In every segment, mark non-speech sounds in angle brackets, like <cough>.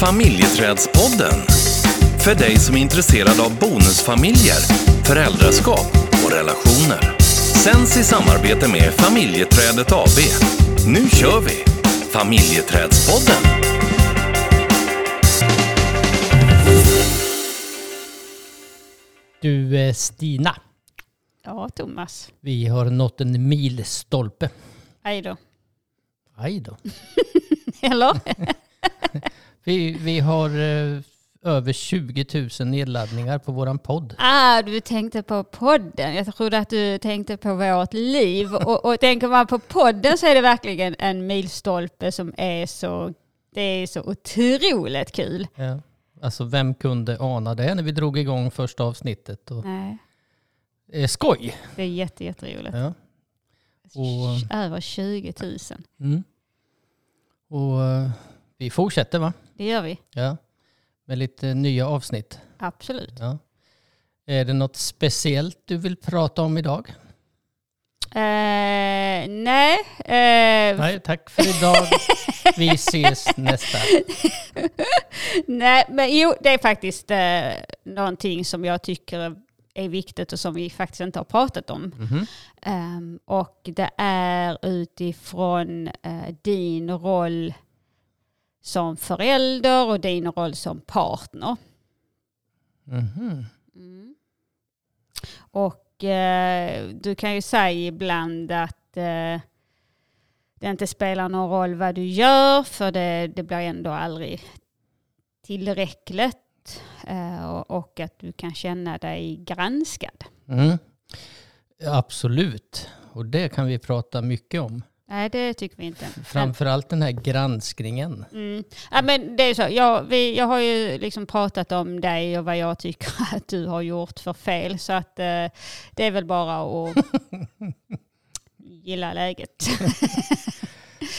Familjeträdspodden. För dig som är intresserad av bonusfamiljer, föräldraskap och relationer. Sänds i samarbete med Familjeträdet AB. Nu kör vi! Familjeträdspodden. Du eh, Stina, Ja, Thomas. vi har nått en milstolpe. Aj då. Aj då. <laughs> Eller? <laughs> Vi, vi har eh, över 20 000 nedladdningar på våran podd. Ah, du tänkte på podden. Jag trodde att du tänkte på vårt liv. Och, och tänker man på podden så är det verkligen en milstolpe som är så, det är så otroligt kul. Ja. Alltså vem kunde ana det när vi drog igång första avsnittet? Och, Nej, eh, skoj! det är jätte, jätteroligt. Ja. Och, Över 20 000. mm. och eh, vi fortsätter va? Det gör vi. Ja. Med lite nya avsnitt. Absolut. Ja. Är det något speciellt du vill prata om idag? Eh, nej. Eh, Nej, tack för idag. Vi ses nästa. <laughs> Nej, men jo, det är faktiskt eh, någonting som jag tycker är viktigt och som vi faktiskt inte har pratat om. Mhm. Ehm, och det är utifrån eh, din roll som förälder och din roll som partner. Mhm. Och eh, du kan ju säga ibland att eh, det inte spelar någon roll vad du gör för det, det blir ändå aldrig tillräckligt. Eh, och, och att du kan känna dig granskad. Mm. Absolut. Och det kan vi prata mycket om. Nej, det tycker vi inte. Framförallt den här granskningen. Mm. Ja, men det är så. Jag, vi, jag har ju liksom pratat om dig och vad jag tycker <laughs> att du har gjort för fel. Så att eh, det är väl bara att <laughs> gilla läget.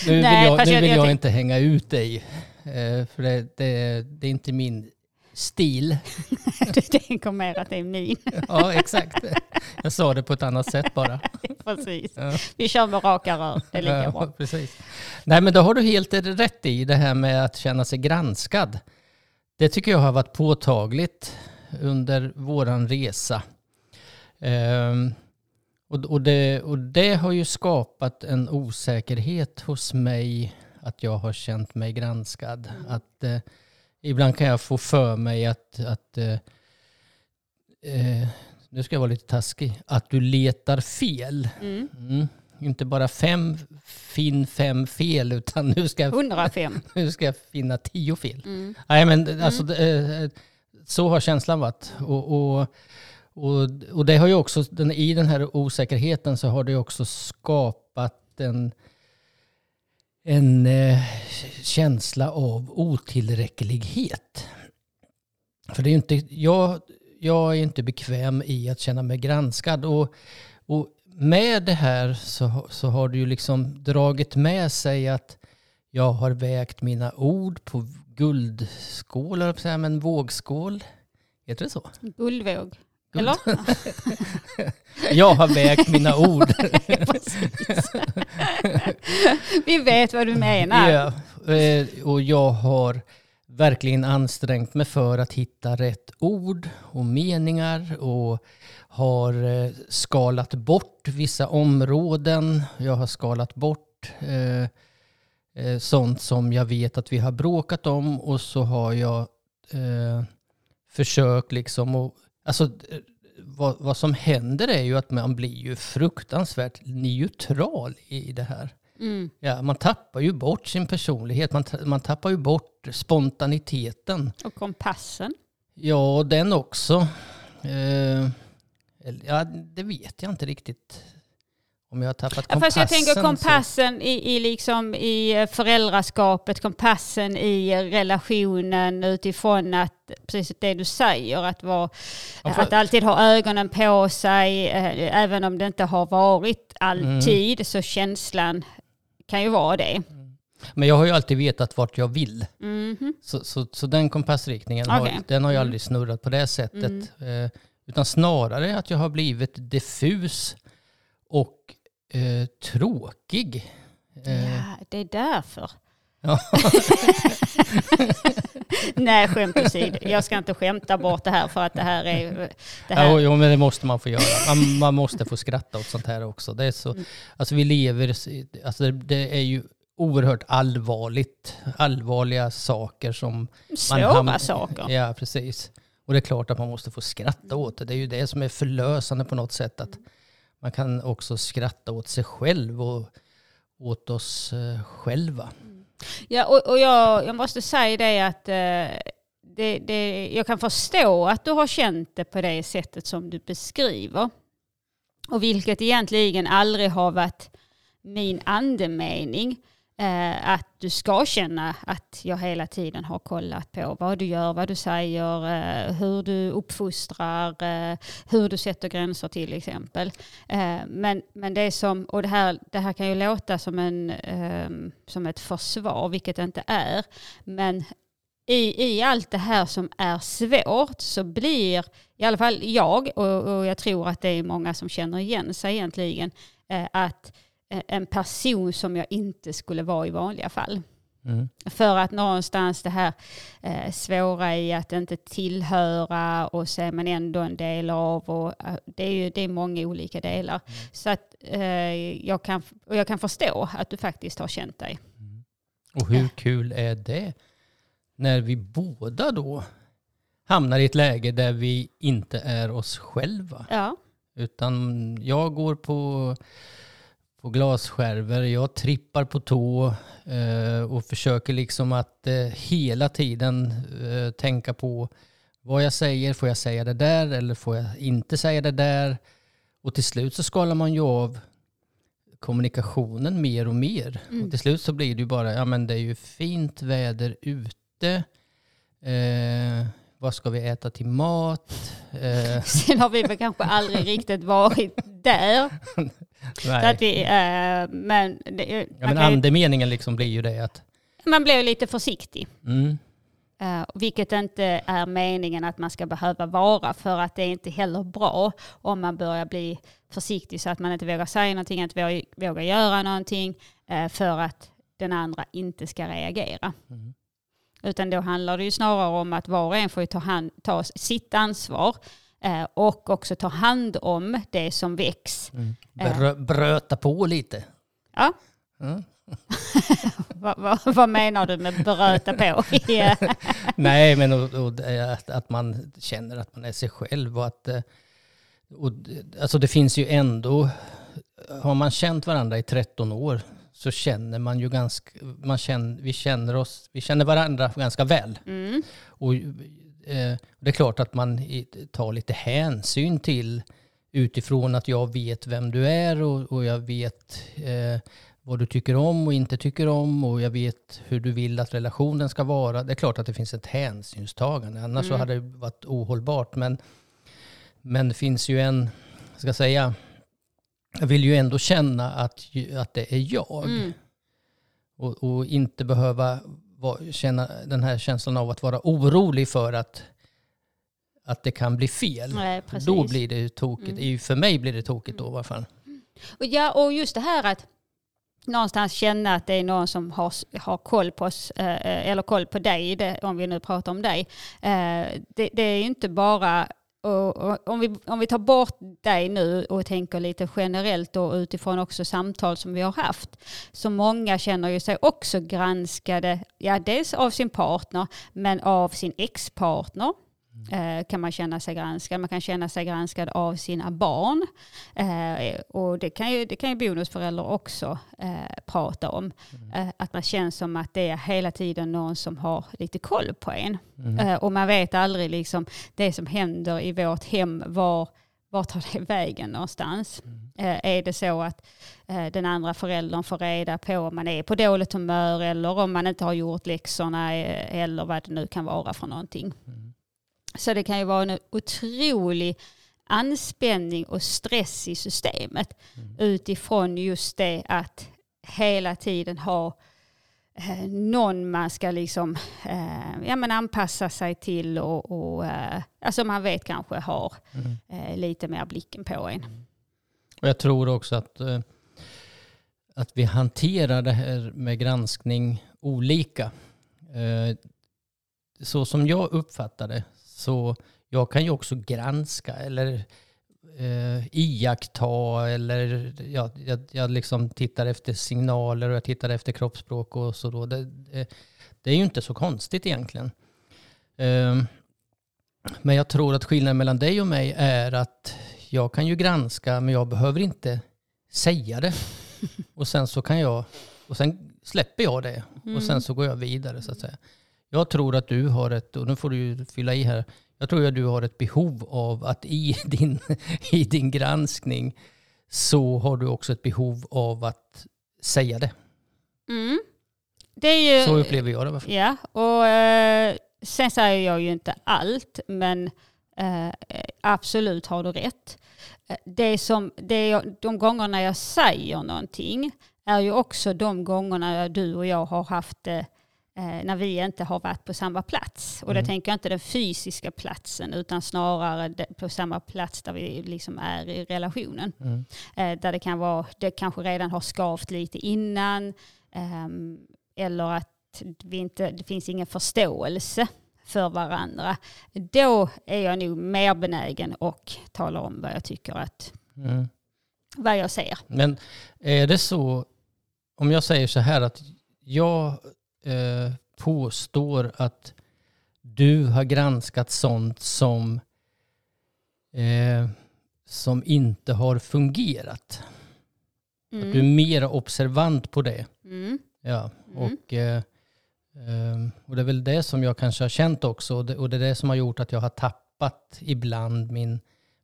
Nu Nej, vill jag, fast nu jag- vill jag jag, tänk- inte hänga ut dig. eh, För det, det, det är inte min stil. <laughs> du tänker mer att det är min. Ja, exakt. Jag sa det på ett annat sätt bara. <laughs> Precis. Ja. Vi kör med raka rör. Det är lika Ja, bra. precis. Nej, men då har du helt rätt i det här med att känna sig granskad. Det tycker jag har varit påtagligt under våran resa. Ehm, och, och, det, och det har ju skapat en osäkerhet hos mig att jag har känt mig granskad. Att eh, ibland kan jag få för mig att, att eh, eh, nu ska jag vara lite taskig, att du letar fel. Mm. Mm. Inte bara fem, finn fem fel, utan nu ska, jag, 105. <laughs> nu ska jag finna tio fel. Mm. Nej, men alltså, det, eh, så har känslan varit. Och, och, och, och det har ju också, den, i den här osäkerheten så har det också skapat en, en eh, känsla av otillräcklighet. För det är ju inte, jag, jag är inte bekväm i att känna mig granskad. Och, och med det här så, så har det ju liksom dragit med sig att jag har vägt mina ord på guldskål, på men vågskål. Heter det så? Guldvåg. Eller? <laughs> Jag har vägt mina ord. <laughs> Vi vet vad du menar. Ja, eh, och jag har verkligen ansträngt mig för att hitta rätt ord och meningar och har eh, skalat bort vissa områden. Jag har skalat bort eh, eh, sånt som jag vet att vi har bråkat om och så har jag eh, försökt liksom att Alltså, eh, vad, vad som händer är ju att man blir ju fruktansvärt neutral i det här. Mm. Ja, man tappar ju bort sin personlighet, man, man tappar ju bort spontaniteten. Och kompassen. Ja, den också. Eh, ja, det vet jag inte riktigt. Om jag har tappat kompassen. fast jag tänker så- kompassen i, i, liksom i eh, föräldraskapet, kompassen i eh, relationen utifrån att, precis det du säger, att, vara, Ja, för- att alltid ha ögonen på sig, eh, även om det inte har varit alltid, Mm. så känslan kan ju vara det. Men jag har ju alltid vetat vart jag vill. Mhm. Så, så, så den kompassriktningen har, Okej. den har ju Mm. aldrig snurrat på det sättet. Eh, utan snarare att jag har blivit diffus och eh, tråkig. Eh, Ja, det är därför. Ja. <laughs> Nej, skämt åsido. Jag ska inte skämta bort det här för att det här är... Det här. Ja, jo, men det måste man få göra. Man, man måste få skratta åt sånt här också. Det är så, mm. alltså vi lever, alltså det, det är ju oerhört allvarligt, allvarliga saker som... Svåra man saker. Ja, precis. Och det är klart att man måste få skratta åt det. Det är ju det som är förlösande på något sätt. Att man kan också skratta åt sig själv och åt oss eh, själva. Mm. Ja, och, och jag, jag måste säga det att eh, det, det, jag kan förstå att du har känt det på det sättet som du beskriver. Och vilket egentligen aldrig har varit min andemening. Eh, att du ska känna att jag hela tiden har kollat på vad du gör, vad du säger, eh, hur du uppfostrar, eh, hur du sätter gränser till exempel. Eh, men, men det som, och det här, det här kan ju låta som, en, ehm, som ett försvar, vilket det inte är. Men i, i allt det här som är svårt så blir i alla fall jag, och, och jag tror att det är många som känner igen sig egentligen, eh, att Eh, en person som jag inte skulle vara i vanliga fall. Mm. För att någonstans det här eh, svåra i att inte tillhöra och så är man ändå en del av. Och, eh, det, är ju, det är många olika delar. Mm. Så att eh, jag, kan, och jag kan förstå att du faktiskt har känt dig. Mm. Och hur kul är det när vi båda då hamnar i ett läge där vi inte är oss själva. Ja. Utan jag går på på glasskärvor. Jag trippar på tå eh, och försöker liksom att eh, hela tiden eh, tänka på vad jag säger. Får jag säga det där eller får jag inte säga det där? Och till slut så skalar man ju av kommunikationen mer och mer. Mm. Och till slut så blir det ju bara, ja men det är ju fint väder ute. Eh, vad ska vi äta till mat? Eh. <laughs> Sen har vi väl kanske aldrig riktigt varit där. <laughs> Nej. Så att vi, eh, men det, ja, men andemeningen liksom blir ju det att... Man blir lite försiktig. Mm. Uh, vilket inte är meningen att man ska behöva vara för att det är inte heller bra om man börjar bli försiktig så att man inte vågar säga någonting, inte vågar göra någonting uh, för att den andra inte ska reagera. Mm. Utan då handlar det ju snarare om att var och en får ta, hand, ta sitt ansvar eh, och också ta hand om det som väcks. Mm. Brö, bröta på lite. Ja. Mm. <laughs> vad, vad, vad, menar du med bröta på? <laughs> <laughs> Nej, men och, och, att, att man känner att man är sig själv och att eh, och, alltså det finns ju ändå, har man känt varandra i 13 år så känner man ju ganska, man känner, vi, känner oss, vi känner varandra ganska väl. Mm. Och eh, det är klart att man tar lite hänsyn till utifrån att jag vet vem du är och, och jag vet eh, vad du tycker om och inte tycker om och jag vet hur du vill att relationen ska vara. Det är klart att det finns ett hänsynstagande, annars mm. så hade det varit ohållbart. Men, men det finns ju en, ska jag säga, jag vill ju ändå känna att, att det är jag. Mm. Och, och, inte behöva var, känna den här känslan av att vara orolig för att, att det kan bli fel. Nej, då blir det tokigt. Mm. För mig blir det tokigt då i alla fall. Och, ja, och just det här att någonstans känna att det är någon som har, har koll på oss, eh, eller koll på dig, det, om vi nu pratar om dig. Eh, det, det, är inte bara och, och, om, vi, om vi tar bort dig nu och tänker lite generellt och utifrån också samtal som vi har haft. Så många känner ju sig också granskade, ja dels av sin partner men av sin ex-partner eh, kan man känna sig granskad. Man kan känna sig granskad av sina barn. Eh, och det kan ju, det kan ju bonusföräldrar också eh, prata om. Mm. Eh, att man känns som att det är hela tiden någon som har lite koll på en. Mm. Eh, och man vet aldrig liksom det som händer i vårt hem, var, var tar det vägen någonstans? Mm. Eh, är det så att den andra föräldern får reda på om man är på dåligt humör eller om man inte har gjort läxorna eller vad det nu kan vara för någonting. Mm. Så det kan ju vara en otrolig anspänning och stress i systemet mm. utifrån just det att hela tiden ha eh, någon man ska liksom, eh, ja, men anpassa sig till och, och eh, alltså man vet kanske har mm. eh, lite mer blicken på en. Mm. Och jag tror också att, eh, att vi hanterar det här med granskning olika. Så som jag uppfattar det, så jag kan ju också granska eller eh, iaktta eller ja, jag, jag liksom tittar efter signaler och jag tittar efter kroppsspråk och så. Då. Det, det, det är ju inte så konstigt egentligen. Um, men jag tror att skillnaden mellan dig och mig är att jag kan ju granska men jag behöver inte säga det. <laughs> Och sen så kan jag, och sen släpper jag det och sen mm. så går jag vidare så att säga. Jag tror att du har ett, och nu får du fylla i här, jag tror att du har ett behov av att i <laughs> din, i din granskning så har du också ett behov av att säga det. Mm. det ju, så upplever jag det. Ja, och eh, sen säger jag ju inte allt, men eh, absolut har du rätt. Det som, det jag, de gångerna jag säger någonting är ju också de gångerna du och jag har haft eh, när vi inte har varit på samma plats. Och mm. det tänker jag inte den fysiska platsen utan snarare på samma plats där vi liksom är i relationen. Mm. Eh, där det kan vara, det kanske redan har skavt lite innan eh, eller att vi inte, det finns ingen förståelse för varandra. Då är jag nog mer benägen och talar om vad jag tycker att, mm. vad jag ser. Men är det så, om jag säger så här att jag eh, påstår att du har granskat sånt som, eh, som inte har fungerat. Mm. Att du är mer observant på det. Mm. Ja, mm. och eh, Ehm, och det är väl det som jag kanske har känt också och det, och det är det som har gjort att jag har tappat ibland min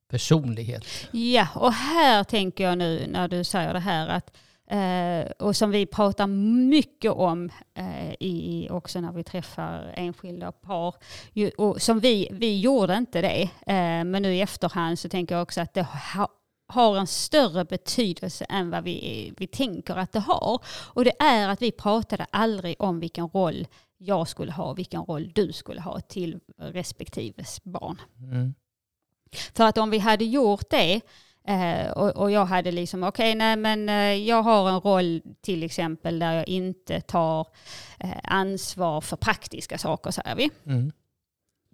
personlighet. Ja, och här tänker jag nu när du säger det här att Eh, och som vi pratar mycket om eh, i, också när vi träffar enskilda par. Ju, och som vi, vi gjorde inte det, eh, men nu i efterhand så tänker jag också att det ha, har en större betydelse än vad vi, vi tänker att det har. Och det är att vi pratade aldrig om vilken roll jag skulle ha och vilken roll du skulle ha till respektives barn. Mm. För att om vi hade gjort det eh, och, och, jag hade liksom, okej, okay, nej men eh, jag har en roll till exempel där jag inte tar eh, ansvar för praktiska saker, säger vi. Mm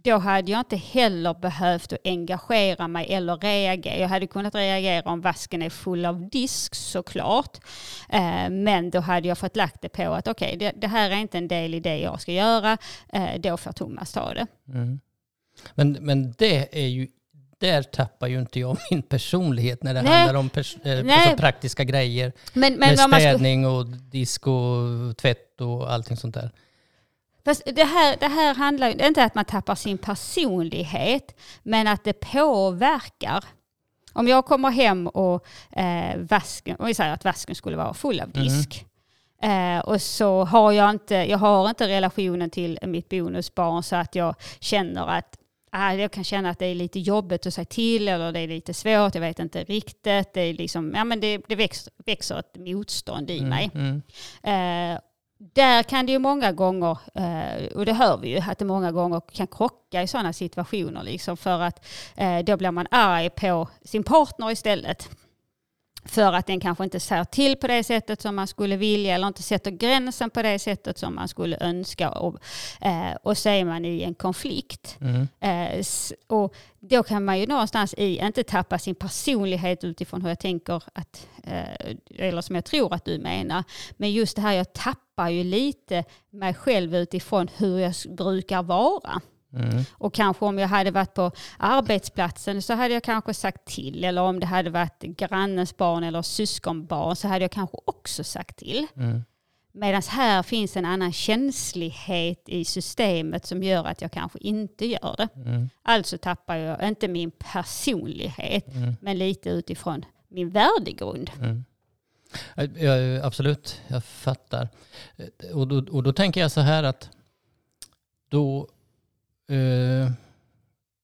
då hade jag inte heller behövt att engagera mig eller reagera. Jag hade kunnat reagera om vasken är full av disk såklart. Men då hade jag fått lagt det på att okej, okay, det, det, här är inte en del i det jag ska göra. Då får Thomas ta det. Mm. Men, men det är ju där tappar ju inte jag min personlighet när det Nej. handlar om pers eh, praktiska grejer. Men, men med städning och disk och tvätt och allting sånt där. Fast det här, det här handlar ju inte om att man tappar sin personlighet, men att det påverkar. Om jag kommer hem och eh, vasken, om vi säger att vasken skulle vara full av mm. disk. Mm. Eh, och så har jag inte, jag har inte relationen till mitt bonusbarn så att jag känner att ah, jag kan känna att det är lite jobbigt att säga till eller det är lite svårt, jag vet inte riktigt. Det, är liksom, ja, men det, det växer, växer ett motstånd i mm. mig. Mm. Eh, där kan det ju många gånger, eh, och det hör vi ju, att det många gånger kan krocka i sådana situationer. Liksom för att eh, då blir man arg på sin partner istället. För att den kanske inte säger till på det sättet som man skulle vilja eller inte sätter gränsen på det sättet som man skulle önska. Och, eh, och så är man i en konflikt. Mm. Eh, och då kan man ju någonstans i, inte tappa sin personlighet utifrån hur jag tänker, att, eh, eller som jag tror att du menar, men just det här jag tappar ju lite mig själv utifrån hur jag brukar vara. Mm. Och kanske om jag hade varit på arbetsplatsen så hade jag kanske sagt till. Eller om det hade varit grannens barn eller syskonbarn så hade jag kanske också sagt till. Mm. Medan här finns en annan känslighet i systemet som gör att jag kanske inte gör det. Mm. Alltså tappar jag inte min personlighet, mm. men lite utifrån min värdegrund. Mm. Ja, absolut, jag fattar. Och då, och då tänker jag så här att då Eh,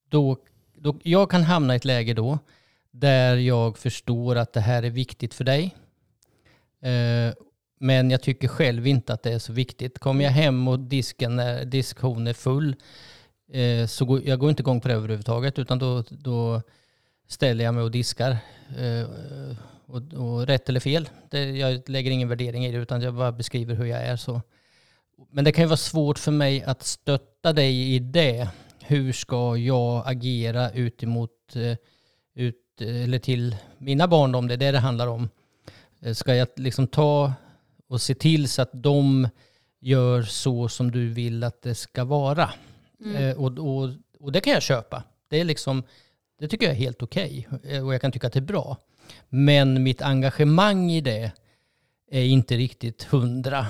då, då, jag kan hamna i ett läge då där jag förstår att det här är viktigt för dig. Eh, men jag tycker själv inte att det är så viktigt. Kommer jag hem och disken är, diskhon är full eh, så går jag går inte igång på det överhuvudtaget utan då, då ställer jag mig och diskar. Och, och rätt eller fel, det, jag lägger ingen värdering i det utan jag bara beskriver hur jag är. så men det kan ju vara svårt för mig att stötta dig i det. Hur ska jag agera ut emot, eh, ut, eller till mina barn om det är det det handlar om. Eh, Ska jag liksom ta och se till så att de gör så som du vill att det ska vara? Eh, och, och, och det kan jag köpa. Det, är liksom, det tycker jag är helt okej Eh, och jag kan tycka att det är bra. Men mitt engagemang i det är inte riktigt hundra.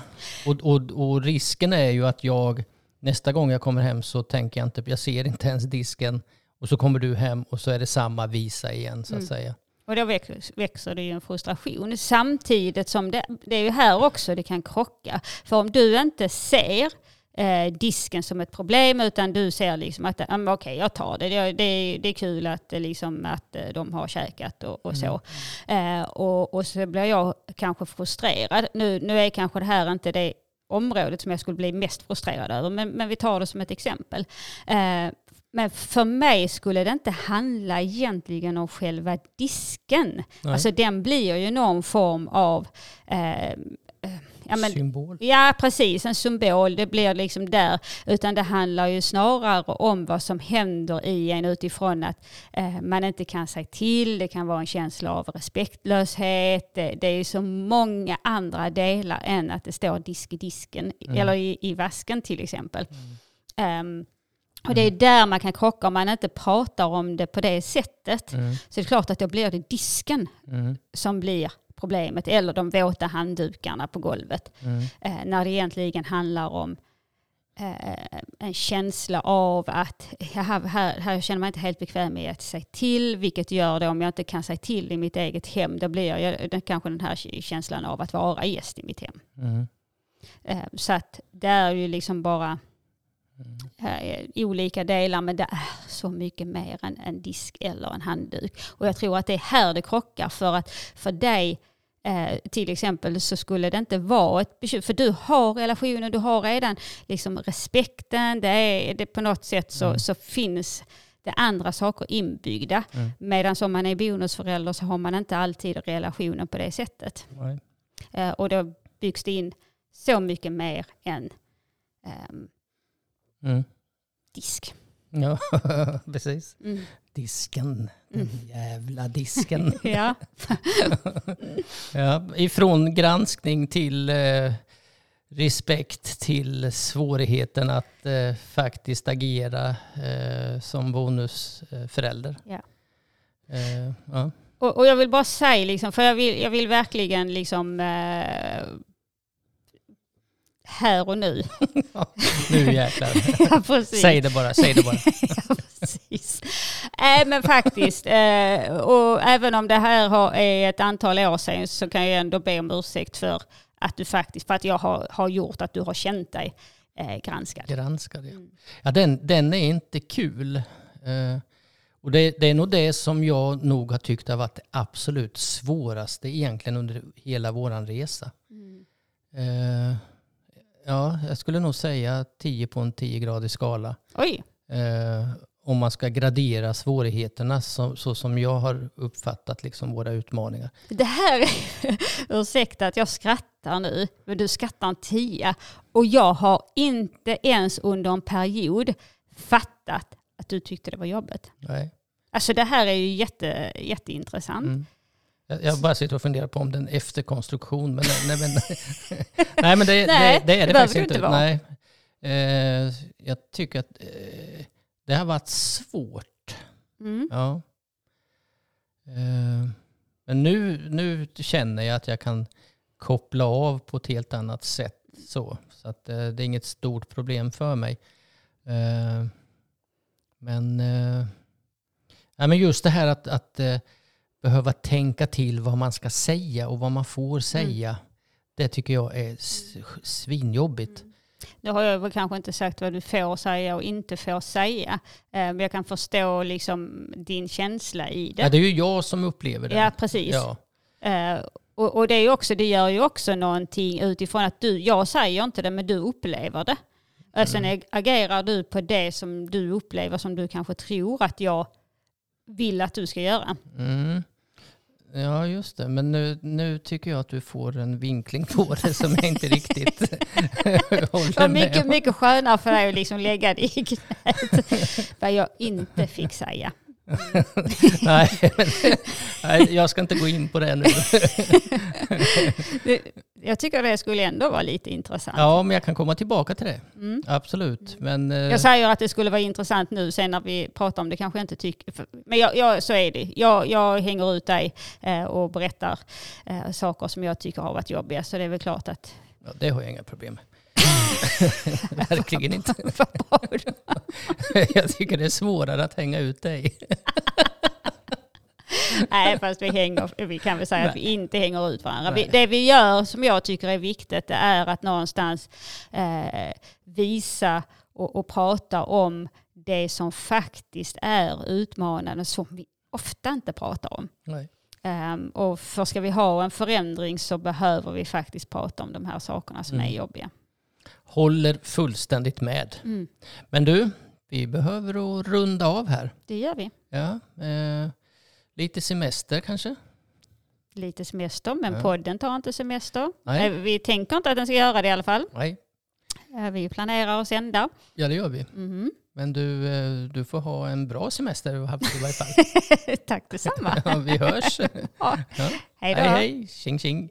Och, och, och risken är ju att jag nästa gång jag kommer hem så tänker jag inte, jag ser inte ens disken och så kommer du hem och så är det samma visa igen så att säga. Och då väx- växer det ju en frustration. Samtidigt som det, det är ju här också det kan krocka. För om du inte ser eh, disken som ett problem utan du ser liksom att okej jag tar det. Det, det, det är kul att, eh, liksom, att eh, de har käkat och, och så. Eh, och, och så blir jag kanske frustrerad. Nu, nu är kanske det här inte det området som jag skulle bli mest frustrerad över men, men vi tar det som ett exempel. Eh, men för mig skulle det inte handla egentligen om själva disken. Nej. Alltså den blir ju någon form av eh, ja, men, Symbol. Ja, precis. En symbol. Det blir liksom där. Utan det handlar ju snarare om vad som händer i en utifrån att eh, man inte kan säga till. Det kan vara en känsla av respektlöshet. Det, det är ju så många andra delar än att det står disk i disken. Eller i, i vasken till exempel. Ehm, och det är där man kan krocka om man inte pratar om det på det sättet. Mm. Så det är klart att då blir det disken Mm. som blir problemet. Eller de våta handdukarna på golvet. Mm. Eh, när det egentligen handlar om eh, en känsla av att jaha, här, här känner man inte helt bekväm med att säga till. Vilket gör det om jag inte kan säga till i mitt eget hem. Då blir jag det, kanske den här känslan av att vara gäst i mitt hem. Mm. Eh, så att det är ju liksom bara eh, olika delar men det är så mycket mer än en disk eller en handduk. Och jag tror att det är här det krockar för att för dig eh, till exempel så skulle det inte vara ett bekymmer för du har relationen, du har redan liksom respekten, det är, det på något sätt så, så finns det andra saker inbyggda. Medan om man är bonusförälder så har man inte alltid relationen på det sättet. Eh, och då byggs det in så mycket mer än ehm, Mm. disk. Ja, <laughs> precis. Mm. Disken. Den jävla disken. <laughs> Ja. <laughs> ja, ifrån granskning till eh, respekt till svårigheten att eh, faktiskt agera eh, som bonusförälder. Ja. Eh, ja. Och, och jag vill bara säga, liksom, för jag vill, jag vill verkligen liksom eh, här och nu. Nu jäklar. <laughs> ja, precis. Säg det bara, säg det bara. <laughs> ja, precis. Äh, men faktiskt, eh, och även om det här har, är ett antal år sedan så kan jag ändå be om ursäkt för att du faktiskt, för att jag har, har gjort att du har känt dig eh, granskad. Granskad, ja. ja den, den är inte kul. Eh, och det, det är nog det som jag nog har tyckt har varit det absolut svåraste egentligen under hela våran resa. Eh, ja, jag skulle nog säga 10 på en 10-gradig skala. Oj, Eh, om man ska gradera svårigheterna så, så som jag har uppfattat liksom våra utmaningar. det här är, <laughs> ursäkta att jag skrattar nu, men du skrattar en tia. Och jag har inte ens under en period fattat att du tyckte det var jobbigt. Nej. Alltså det här är ju jätte, jätteintressant. Mm. Jag, bara sitter och funderar på om den efterkonstruktion, men nej, men, <laughs> nej, men det, Nej, det, det är det det, faktiskt inte. vara. Nej. Eh, jag tycker att eh, det har varit svårt. Mm. Ja. Eh, men nu, nu känner jag att jag kan koppla av på ett helt annat sätt. Så, så att, eh, det är inget stort problem för mig. Eh, men, eh, ja, men just det här att, att behöva tänka till vad man ska säga och vad man får säga. Det tycker jag är svinjobbigt. Nu har jag väl kanske inte sagt vad du får säga och inte får säga. Eh, Men jag kan förstå liksom din känsla i det. Ja, det är ju jag som upplever det. Ja, precis. Ja. Eh, och, och det, är också, det gör ju också någonting utifrån att du, jag säger inte det men du upplever det. Och sen ag- agerar du på det som du upplever som du kanske tror att jag vill att du ska göra. Mm. Ja, just det. Men nu, nu tycker jag att du får en vinkling på det som jag inte riktigt <laughs> håller var med mycket, om. mycket skönare för dig att liksom lägga det i knät. <laughs> Vad jag inte fick säga. Nej, nej, jag ska inte gå in på det nu. Jag tycker det skulle ändå vara lite intressant. Ja, men jag kan komma tillbaka till det. Mm. Absolut. Men, eh, Jag säger att det skulle vara intressant nu, sen när vi pratar om det kanske jag inte tycker... Men jag, jag, så är det. Jag, jag hänger ut dig eh, och berättar eh, saker som jag tycker har varit jobbiga. Så det är väl klart att... ja, det har jag inga problem med. <laughs> Verkligen inte. <laughs> <laughs> jag tycker det är svårare att hänga ut dig. Nej, fast vi, hänger, vi kan väl säga att vi Nej. inte hänger ut varandra. Vi, Nej. det vi gör som jag tycker är viktigt det är att någonstans eh, visa och, och prata om det som faktiskt är utmanande som vi ofta inte pratar om. Nej. Ehm, och för ska vi ha en förändring så behöver vi faktiskt prata om de här sakerna som Mm. är jobbiga. Håller fullständigt med. Mm, Men du, vi behöver att runda av här. det gör vi. Ja, eh, lite semester kanske? Lite semester, men Ja. podden tar inte semester. Nej. Eh, Vi tänker inte att den ska göra det i alla fall. Nej, Eh, Vi planerar att sända. ja det gör vi. Mhm. Men du, eh, du får ha en bra semester i varje fall. <laughs> Tack detsamma. Ja, vi hörs. <laughs> Ja. Hej då. Hej hej, tjing tjing.